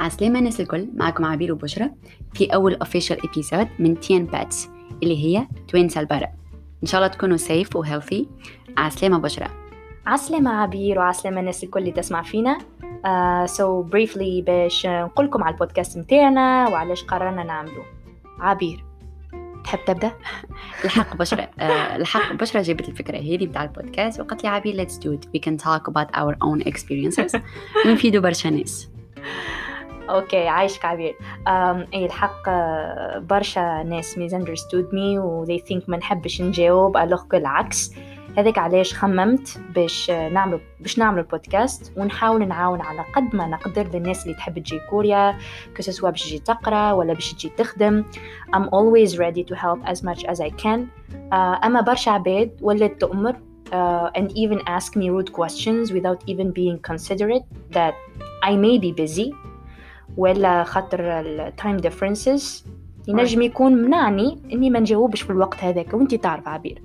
عسلامة الناس الكل معكم عبير وبشرى في أول official episode من تين باتس اللي هي توين سالبارا إن شاء الله تكونوا safe و healthy. عسلامة بشرى عسلامة عبير وعسلامة الناس الكل اللي تسمع فينا. uh, so briefly باش نقولكم على البودكاست متاعنا وعلاش قررنا نعمله عبير تحب تبدأ؟ الحق بشرى. آه، الحق بشرى جابت الفكرة هذه بتاع البودكاست وقالت لي عبير let's do it. We can talk about our own experiences. ونفيدوا برشا ناس. OK عايشك عبير اي الحق آه، برشا ناس misunderstood me و they think ما نحبش نجاوب alors العكس هذاك علاش خممت باش نعمل باش نعمل البودكاست ونحاول نعاون على قد ما نقدر للناس اللي تحب تجي كوريا que ce soit باش تجي تقرأ ولا باش تجي تخدم. I'm always ready to help as much as I can. uh, أما برشا عباد ولات تؤمر uh, and even ask me rude questions without even being considerate that I may be busy. ولا خاطر ال time differences ينجم يكون منعني اني ما نجاوبش في الوقت هذاك وانتي تعرف عبير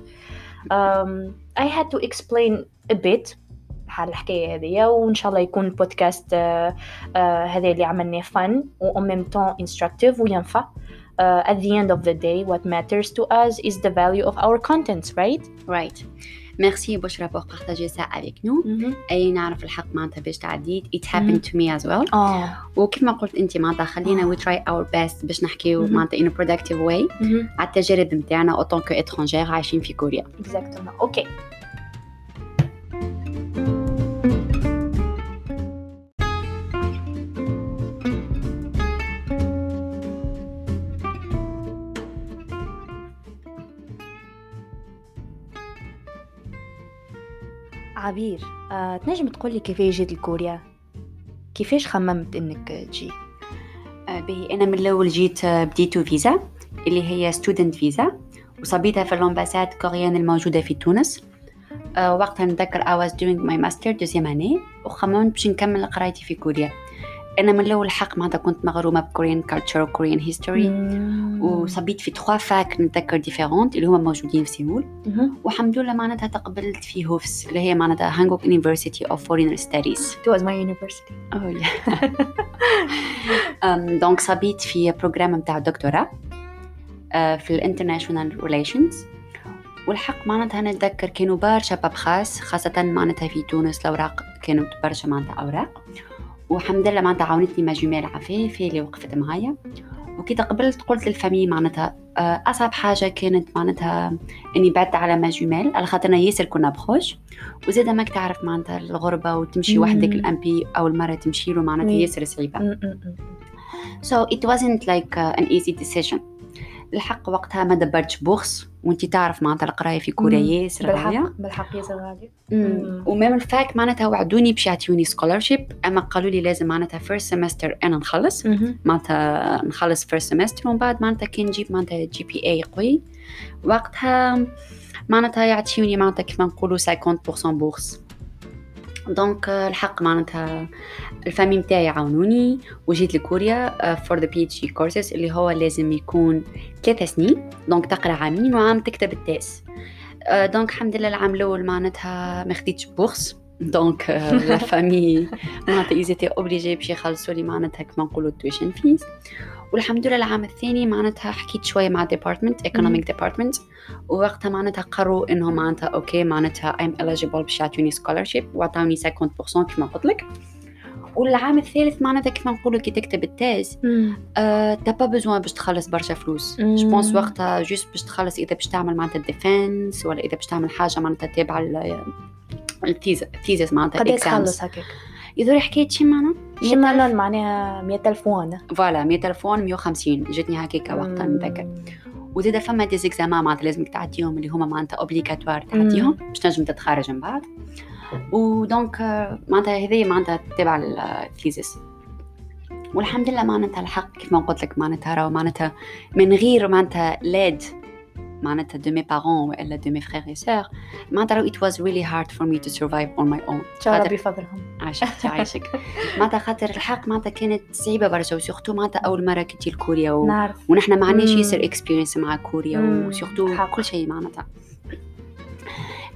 um, I had to explain a bit حال الحكاية هذيا وإن شاء الله يكون البودكاست uh, uh, هذا اللي عملناه fun و même temps instructive وينفع uh, at the end of the day what matters to us is the value of our contents right right ميرسي بشرى pour partager ça avec nous. اي نعرف الحق معناتها باش تعديت it happened to me as well. آه وكما قلت انت معناتها خلينا we try our best باش نحكيو. معناتها a productive way. على التجارب نتاعنا en tant qu'étrangers عايشين في كوريا. Exactement. OK عبير آه، تنجم تقولي كيفاش جيت لكوريا كيفاش خممت إنك تجي؟ آه، أنا من الأول جيت آه، ب D-2 visa اللي هي student visa وصبيتها في ال ambassade coréenne الموجودة في تونس. آه، وقتها نتذكر I was doing my master deuxième année وخممت باش نكمل قرايتي في كوريا. أنا من الأول حق معناتها كنت مغرومة ب Korean culture و Korean history وصبيت في trois facs نتذكر différentes اللي هما موجودين في سيول. والحمد لله معناتها تقبلت في HUFS اللي هي معناتها Hankuk University of Foreign Studies It was my university. Oh yeah. um, donc صبيت في programme متاع الدكتوراه uh, في ال international relations والحق معناتها نتذكر كانوا برشا paperasse خاصة معناتها في تونس الأوراق كانوا برشا معناتها أوراق. والحمد لله معناتها عاونتني ما جمال عفاف هي اللي وقفت معايا وكي تقبلت قلت لل famille معناتها آه، أصعب حاجة كانت معناتها إني بعدت على ما جمال على خاطرنا ياسر كنا proches وزيدا ماك تعرف معناتها الغربة وتمشي. وحدك الأم بي أول مرة تمشي له معناتها. ياسر م. so it wasn't like uh, an easy decision الحق وقتها ما دبرتش bourse وانتي تعرف معناتها القراية في كوريا. ياسر بالحق بالحق ياسر غالي. و même ال fac معناتها وعدوني باش يعطيوني scholarship أما قالوا لي لازم معناتها first semester أنا نخلص. معناتها نخلص first semester ومن بعد معناتها كي نجيب معناتها GPA قوي وقتها معناتها يعطيوني معناتها كيما نقولوا 50% bourse donc آه، الحق معناتها ال famille متاعي عاونوني وجيت لكوريا for the PhD courses اللي هو لازم يكون ثلاثة سنين. donc تقرأ عامين وعام تكتب ال thèse. donc الحمد لله العام الأول معناتها ما خديتش bourse donc la famille معناتها ils étaient obligés باش يخلصوا لي معناتها كما نقولوا ال tuition fees والحمد لله العام الثاني معناتها حكيت شوية مع department economic department ووقتها معناتها قرروا إنهم معناتها OK معناتها I'm eligible باش يعطوني scholarship وعطاوني 50% كما قلت لك. والعام الثالث معناتها كيما نقولوا كي تكتب ال thèse t'as pas besoin باش تخلص برشا فلوس. je pense وقتها juste باش تخلص إذا باش تعمل معناتها ال defense ولا إذا باش تعمل حاجة معناتها تابعة ال thesis معناتها قد. تخلص هكاك. يدور حكاية شي معناها؟ شمالا معناها مية ألف وان فوالا 100 تلفون 150 جتني هكاك وقتها نتذكر وزيدا فما دي زيكزامان معناتها لازمك تعديهم اللي هما معناتها اوبليغاتوار تعديهم باش تنجم تتخرج من بعد. ودونك آه، معناتها هذه معناتها تبع الثيزيس والحمد لله معناتها الحق كيف ما قلت لك معناتها راهو معناتها من غير معناتها لاد معناتها دو مي بارون والا دو مي فرير اي سور معناتها it was really hard for me to survive on my own. إن خاطر- بفضلهم. عاشقتي عايشك. معناتها خاطر الحق معناتها كانت صعيبة برشا و surtout معناتها أول مرة كنتي لكوريا و... نعرف. ونحن ما عندناش. ياسر expérience مع كوريا. و surtout حق. كل شيء معناتها.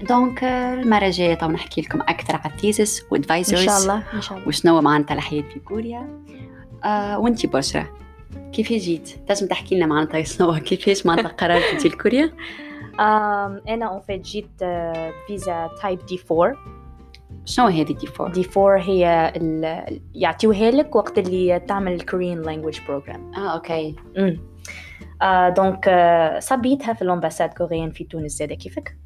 donc آه، المرة الجاية طبعا نحكي لكم أكثر على ال thesis and advisors شاء الله إن شاء الله. وشنو معناتها الحياة في كوريا. آه وانتي بشرى كيف جيت؟ تنجم تحكي لنا معناتها شنو كيفاش معناتها قررت تجي لكوريا؟ أنا en fait جيت آه، visa type D 4 شنو هذه D four؟ D 4 هي ال- يعطيوها لك وقت اللي تعمل ال Korean language program آه OK. آه donc آه صبيتها في ال ambassade coréenne في تونس. زاده كيفك؟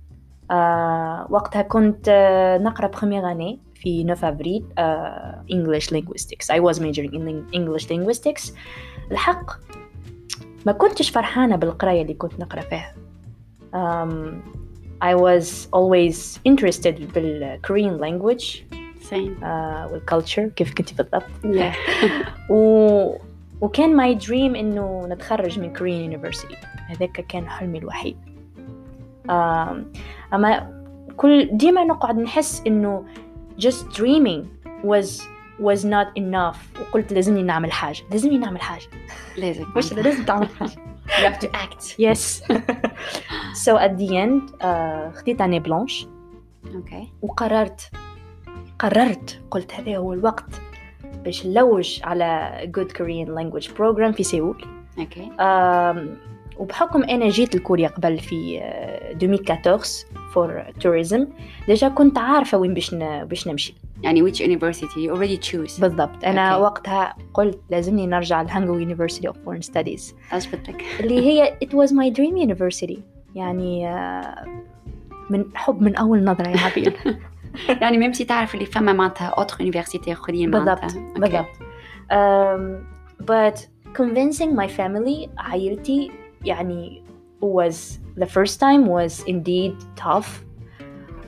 آه وقتها كنت آه نقرأ première année في 9 أفريل آه English linguistics. I was majoring in English linguistics. الحق. ما كنتش فرحانة بالقراية اللي كنت نقرأ فيها. Um, I was always interested ب ال Korean language. سين آه و ال culture كيف كنت بالضبط. و... وكان my dream إنه نتخرج من Korean university هذاك كان حلمي الوحيد. آم، أما كل ديما نقعد نحس إنه just dreaming was was not enough. وقلت لازمني نعمل حاجة. لازمني نعمل حاجة. لازم. مش لازم تعمل حاجة. You have to act. Yes. So at the end آه، خديت année blanche OK وقررت. قررت. قلت هذا هو الوقت باش نلوج على good Korean language program في سيول. OK آم، وبحكم أنا جيت لكوريا قبل في آه، 2014 for tourism déjà كنت عارفة وين باش باش نمشي. يعني which university you already choose. بالضبط. أنا OK. وقتها قلت لازمني نرجع ل Hankuk University of Foreign Studies. عجبتك اللي هي it was my dream university. يعني آه، من حب من أول نظرة يا عبير يعني ميمتي تعرف اللي فما معناتها autres universités اخرين بالضبط. بالضبط. um, but convincing my family عائلتي يعني was the first time was indeed tough.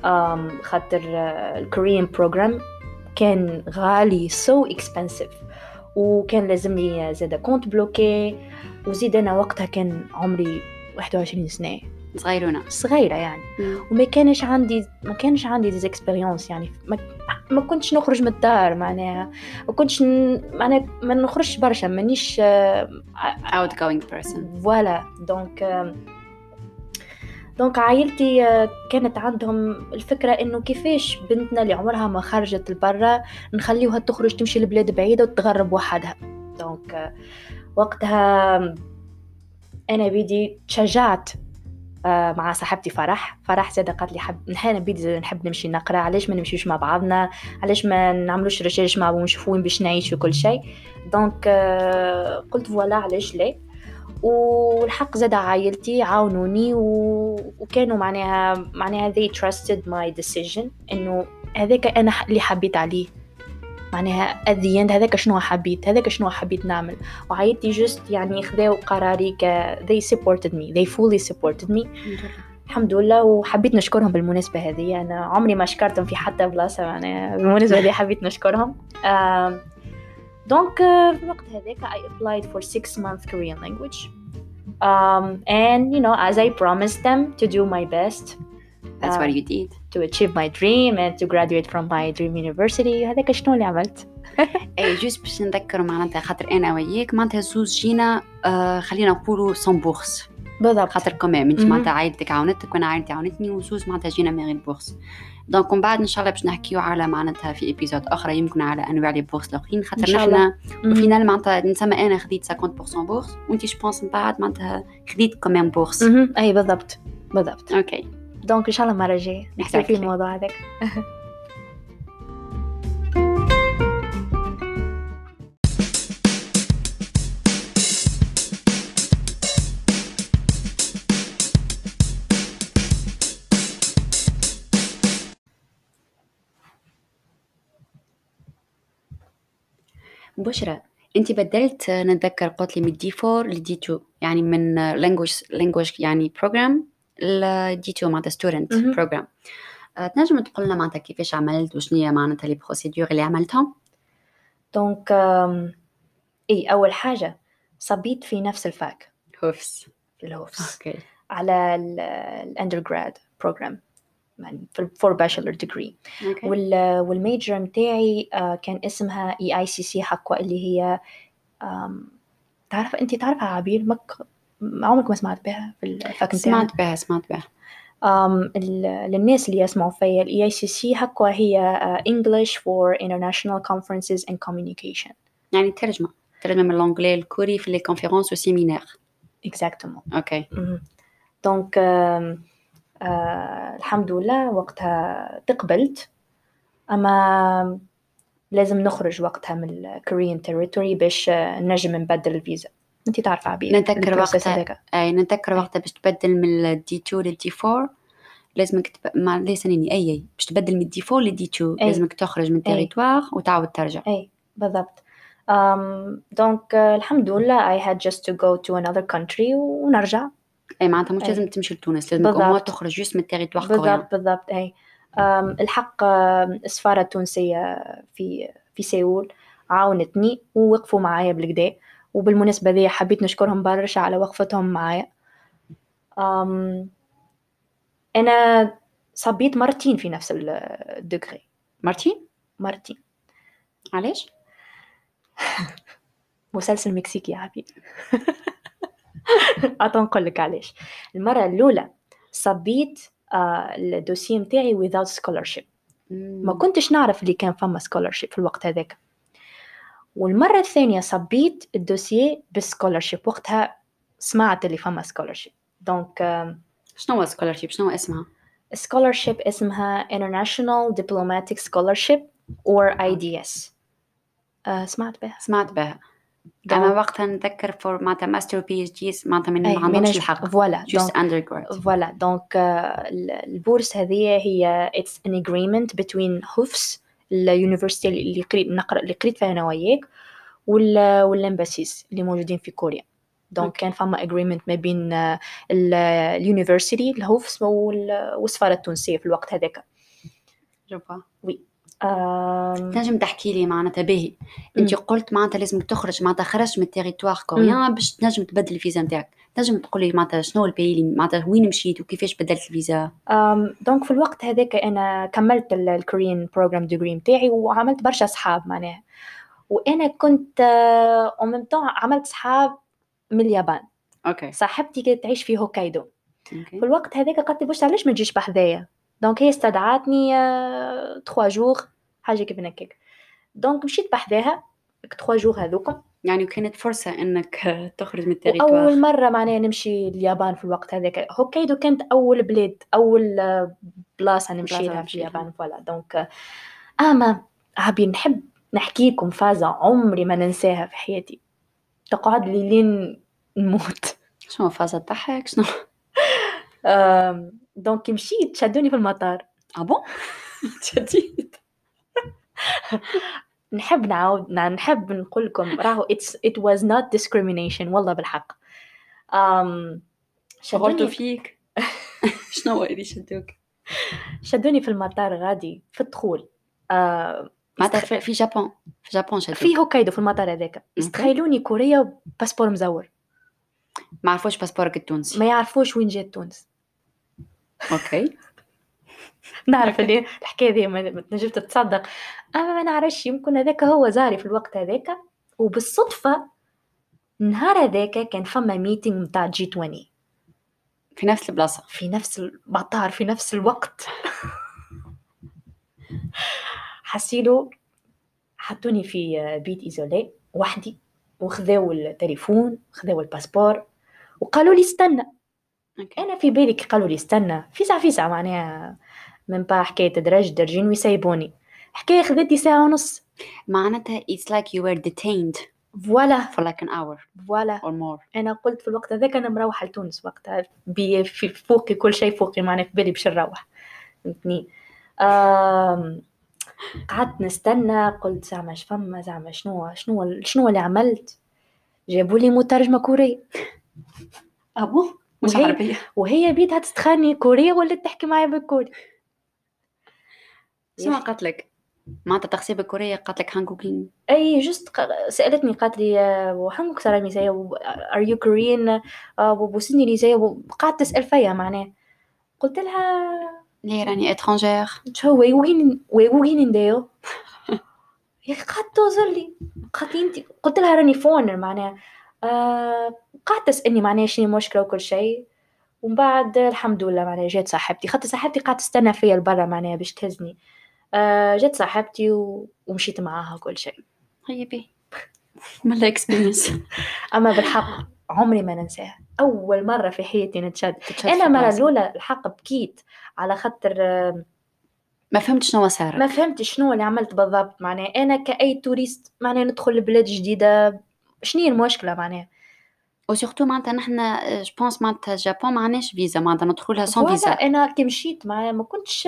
Um, خاطر الكوريان program كان غالي so expensive. وكان لازمني زادة compte bloqué وزيد أنا وقتها كان عمري 21 سنة. صغيرونة صغيرة يعني. وما كانش عندي ما كانش عندي des expériences يعني. ما, ما كنتش نخرج من الدار معناها. ما كنتش. معناها ما نخرجش برشا مانيش آه، outgoing person. voilà donc donc عائلتي آه، كانت عندهم الفكرة إنه كيفاش بنتنا اللي عمرها ما خرجت لبرا نخليوها تخرج تمشي لبلاد بعيدة وتتغرب وحدها. donc آه، وقتها أنا بيدي تشجعت مع صاحبتي فرح. فرح زاده قالت لي حب نحن نحب نمشي نقرا علاش ما نمشيوش مع بعضنا؟ علاش ما نعملوش recherches مع بعض ونشوفوا وين باش نعيش وكل شيء؟ donc آه، قلت voilà علاش لا؟ والحق زاد عائلتي عاونوني و... وكانوا معناها معناها they trusted my decision إنه هذاك أنا اللي حبيت عليه. معناها at the end هذاك شنو حبيت هذاك شنو حبيت نعمل. وعائلتي just يعني خذاو قراري ك they supported me they fully supported me. الحمد لله وحبيت نشكرهم بالمناسبة هذه. أنا عمري ما شكرتهم في حتى بلاصة يعني بالمناسبة هذه حبيت نشكرهم. donc آه، في الوقت هذاك I applied for six month Korean language. um, and you know as I promised them to do my best. That's آه. what you did. To achieve my dream and to graduate from my dream university. هذاك شنو اللي عملت؟ اي juste باش نذكر معناتها خاطر أنا وياك معناتها زوز جينا آه خلينا نقولوا sans bourse بالضبط. خاطر كمان أنت. معناتها عائلتك عاونتك وأنا عائلتي عاونتني وزوز معناتها جينا من غير bourse donc ومن بعد إن شاء الله باش نحكيو على معناتها في épisode أخرى يمكن على انواع les bourses الأخرين. خاطر. نحنا مهم. au final معناتها نسمى أنا خديت 50% bourse وأنت je pense من بعد معناتها خديت كمان bourse. أي بالضبط. بالضبط. OK donc ان شاء الله المره الجايه نحكي في. الموضوع هذاك بشرى انت بدلت نتذكر قلت لي من D 4 ل D 2 يعني من language language يعني program 2 معناتها student. program تنجم تقول لنا معناتها كيفاش عملت؟ وشنو هي معناتها les procédures اللي عملتهم donc إي أول حاجة صبيت في نفس ال fac. HUFS في ال HUFS OK. على ال undergrad program يعني for bachelor degree وال major متاعي آه، كان اسمها EICC 학과 اللي هي تعرف انت تعرفها عبير مك عمرك ما سمعت بها في ال fac متاعنا سمعت بها سمعت بها. um, ال- للناس اللي يسمعوا فيا ال EICC 학과 هي uh, English for International Conferences and Communication. يعني ترجمة تترجم من ال anglais الكوري في les conférences و séminaires exactement OK donc آه الحمد لله وقتها تقبلت. أما لازم نخرج وقتها من ال Korean territory باش آه، نجم نبدل الفيزا. انت تعرف عبير نتذكر وقتها. أي نتذكر وقتها باش تبدل من ال D 2 لل D 4 لازمك تب... ما ليس نيني أي أي. باش تبدل من ال D 4 لل D 2 أي. لازمك تخرج من territoire وتعاود ترجع. أي. بالضبط. um, donc آه، الحمد لله I had just to go to another country ونرجع. أي معناتها مش. لازم تمشي لتونس لازمك بالضبط. تخرج juste من ال territoire coréen بالضبط بالضبط. أي. um, الحق آم، السفارة التونسية في في سيول عاونتني ووقفوا معايا بالقدا وبالمناسبة ذي حبيت نشكرهم برشا على وقفتهم معايا. um, أنا صبيت مرتين في نفس ال degré مرتين مرتين علاش؟ مسلسل مكسيكي يا حبيبي. هاتا نقول لك علاش. المرة الأولى صبيت آه ال dossier متاعي without scholarship. ما كنتش نعرف اللي كان فما scholarship في الوقت هذاك. والمرة الثانية صبيت ال dossier بال scholarship وقتها سمعت اللي فما scholarship. donc شنو هو scholarship شنو اسمها؟ scholarship اسمها International Diplomatic Scholarship or IDS آه سمعت بها؟ سمعت بها. أنا وقتها نتذكر for معناتها master PhD معناتها من ما عندهمش الحق. voilà juste donc- under grad voilà donc ال- ال bourse هذه هي it's an agreement between HUFS ال university اللي قريت نقرأ اللي قريت فيها أنا وياك وال وال embassies اللي موجودين في كوريا. donc OK. كان فما agreement ما بين آه، ال- ال university ال HUFS وال- والسفارة التونسية في الوقت هذاك. جوبا آم، تنجم تحكي لي معناتها باهي. أنت قلت معناتها لازم تخرج معناتها خرجت من ال territoire coréen باش تنجم تبدل الفيزا نتاعك. تنجم تقول لي معناتها شنو ال pays اللي معناتها وين مشيت وكيفاش بدلت الفيزا؟ donc في الوقت هذاك أنا كملت ال- ال Korean program degree نتاعي وعملت برشا صحاب معناها. وأنا كنت au même temps عملت صحاب من اليابان. OK. صاحبتي كانت تعيش في هوكايدو. في الوقت هذاك قالت لي علاش ما تجيش بحذايا؟ donc هي استدعتني 3 جور حاجة كيف هكاك. donc مشيت بحذاها 3 جور هذوكم. يعني كانت فرصة إنك تخرج من وأول ال territoire مرة معناها نمشي اليابان في الوقت هذاك. هوكايدو كانت أول بلاد أول آه، بلاصة نمشي بلاصة لها في. اليابان voilà. donc آه، أما عبير نحب نحكي لكم فازة عمري ما ننساها في حياتي. تقعد لي لين نموت. شنو فازة تضحك؟ شنو؟ دونك مشيت شدوني في المطار. ابون جديد نحب نعاود نع- نحب نقول لكم راهو it's it was not discrimination والله بالحق. um, شغلتوا فيك. شنو اللي شدوك؟ شدوني في المطار غادي في الدخول. آه معناتها في- في Japon في Japon شدوك. في هوكايدو في المطار هذاك. يستخيلوني كورية passeport مزور. ما عرفوش passeport ك التونسي ما يعرفوش وين جات تونس. OK. نعرف اللي الحكاية ذي ما تنجم تتصدق. أما ما نعرفش يمكن هذاك هو زهري في الوقت هذاك وبالصدفة النهار هذاك كان فما meeting نتاع G 20 في نفس البلاصة. في نفس المطار في نفس الوقت. حسيلو حطوني في بيت isolée وحدي وخذاو التليفون خذاو ال passeport وقالوا لي استنى. أنا في بالي قالوا لي استنى. في ساعه في ساعه معناها من با حكاية درج درجين ويسيبوني حكاية خذتني ساعة ونص. معناتها it's like you were detained voilà. for like an hour voilà. or more. أنا قلت في الوقت هذاك أنا مروحة لتونس وقتها. بي في فوقي كل شيء فوقي معناها في بالي باش نروح. فهمتني؟ قعدت نستنى قلت زعما اش فما زعما شنو شنو شنو اللي عملت؟ جابوا لي مترجمة كورية. ah bon مش وهي- عربية. وهي بيتها تستخاني كورية ولا تحكي معايا بالكوري. شنو قالت لك؟ معناتها تقصيب الكورية قالت لك 한국인 أي juste سألتني قالت لي آه، 한국 사람이세요 are you Korean وبوسني لي زي قعدت تسال فيا معناه قلت لها ليه راني اترونجير شو وين وين نديو يا أخي قعدت توزر لي. قالت لي انت قلت لها راني فونر معناها. آه قعدت تسألني معناها شنو المشكلة وكل شيء. ومن بعد الحمد لله معناها جات صاحبتي. خاطر صاحبتي قعدت تستنى فيا لبرا معناها باش تهزني. آه جات صاحبتي و... ومشيت معاها وكل شيء. هيا بي من ال expérience أما بالحق عمري ما ننساها. أول مرة في حياتي نتشد. تتشد أنا المره. الأولى الحق بكيت على خاطر آه، ما فهمت شنو صار ما فهمت شنو اللي عملت بالضبط معناها. أنا كأي touriste معناها ندخل لبلاد جديدة شنو هي المشكلة معناها؟ و surtout معناتها نحن je pense معناتها Japon ما عندناش فيزا معناتها ندخلها sans visa أنا كي مشيت ما ما كنتش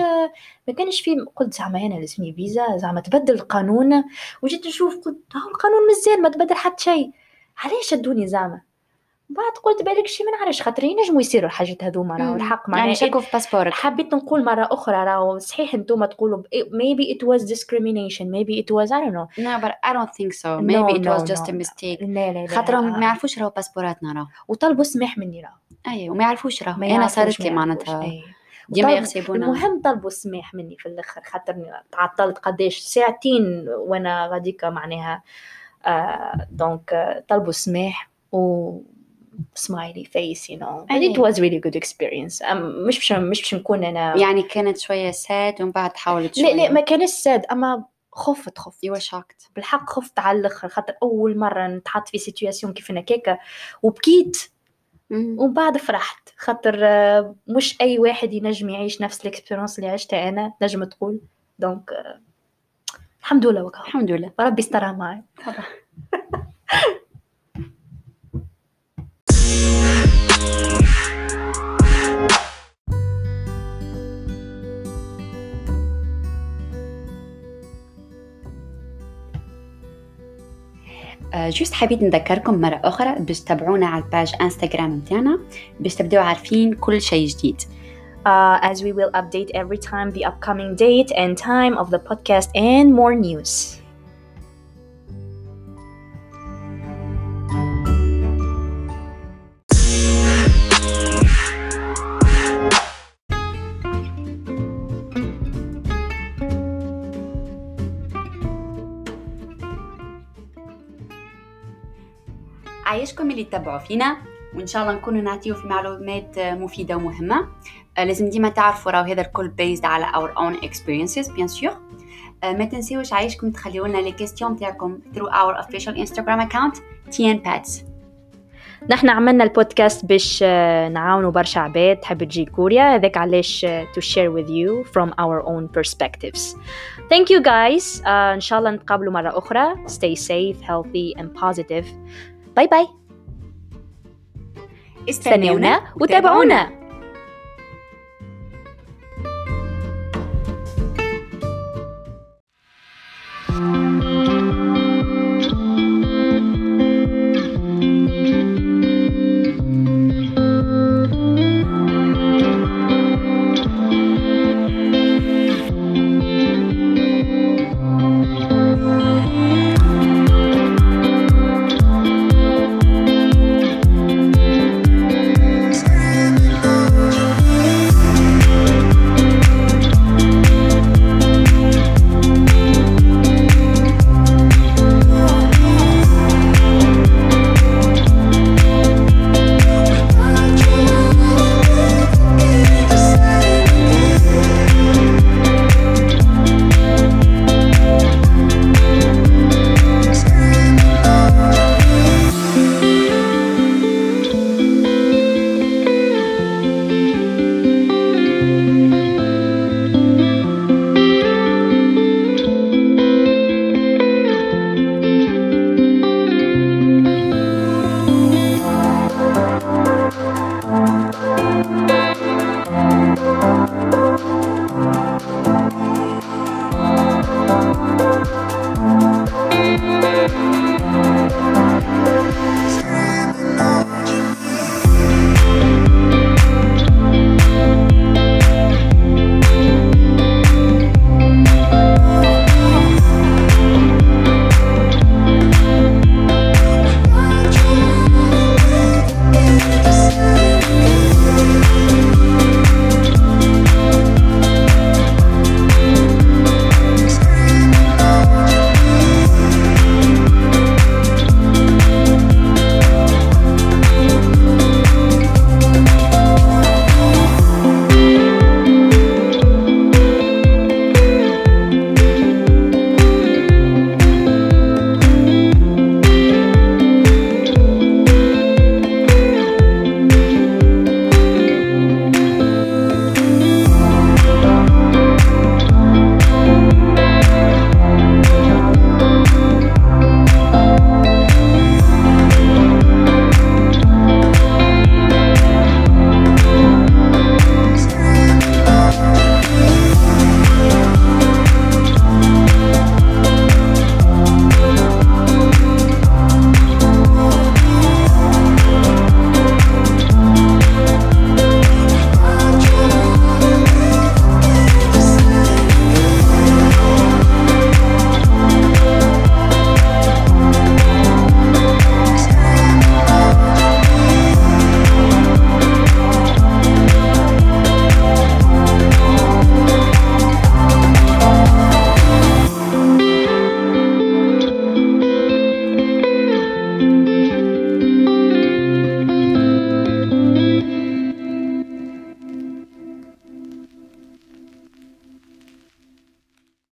ما كانش في قلت زعما أنا لازمني فيزا زعما تبدل القانون. وجيت نشوف قلت هاو القانون مزيان ما تبدل حتى شيء. علاش شدوني زعما؟ بعد قلت بالك شي ما نعرفش خاطر ينجموا يصيروا الحاجات هذوما راهو الحق معناها يعني شكوا في باسبورك حبيت نقول مرة أخرى راهو صحيح أنتم تقولوا ب- maybe it was discrimination maybe it was I don't know No, but I don't think so. No, Maybe it no, was just no, a no. mistake. لا لا لا خاطرهم. ما يعرفوش راهو باسبوراتنا راهو وطلبوا سماح مني راهو اي وما يعرفوش راهو أنا صارت لي. معناتها. ديما وطلب- يغصبونا المهم طلبوا سماح مني في الأخر خاطر تعطلت قداش ساعتين وأنا غاديكا معناها آه donc آه، طلبوا سماح و smiley face you know was really good experience. أم- مش باش مش باش نكون أنا. يعني كانت شوية sad ومن بعد حاولت لا شوية. لا ما كانش sad أما خفت خفت. Were shocked. بالحق خفت على الأخر خاطر أول مرة نتحط في situation كيف هكاكا وبكيت. مم. ومن بعد فرحت. خاطر آه، مش أي واحد ينجم يعيش نفس ال expérience اللي عشتها أنا نجم تقول. donc آه، الحمد لله وكا الحمد لله. ربي استرها معي جوست حبيت نذكركم مرة أخرى باش تتابعونا على الباج إنستغرام متاعنا باش تبداو عارفين كل شيء جديد. Uh, as we will update every time the upcoming date and time of the podcast and more news. عايشكم اللي تتبعوا فينا وإن شاء الله نكونوا نعطيو في معلومات آه، مفيدة ومهمة. آه، لازم ديما تعرفوا راهو هذا الكل based على own experiences bien sûr. آه، ما تنسيوش عايشكم تخليوا لنا لي كيستيون تاعكم through our official Instagram account TN Pets. نحن عملنا البودكاست باش آه، نعاونوا برشا عباد. تحب تجي كوريا؟ هذاك علاش to share with you from our own perspectives. You guys. آه، إن شاء الله نتقابلوا مرة أخرى. Stay safe healthy and positive. باي باي. استنونا وتابعونا.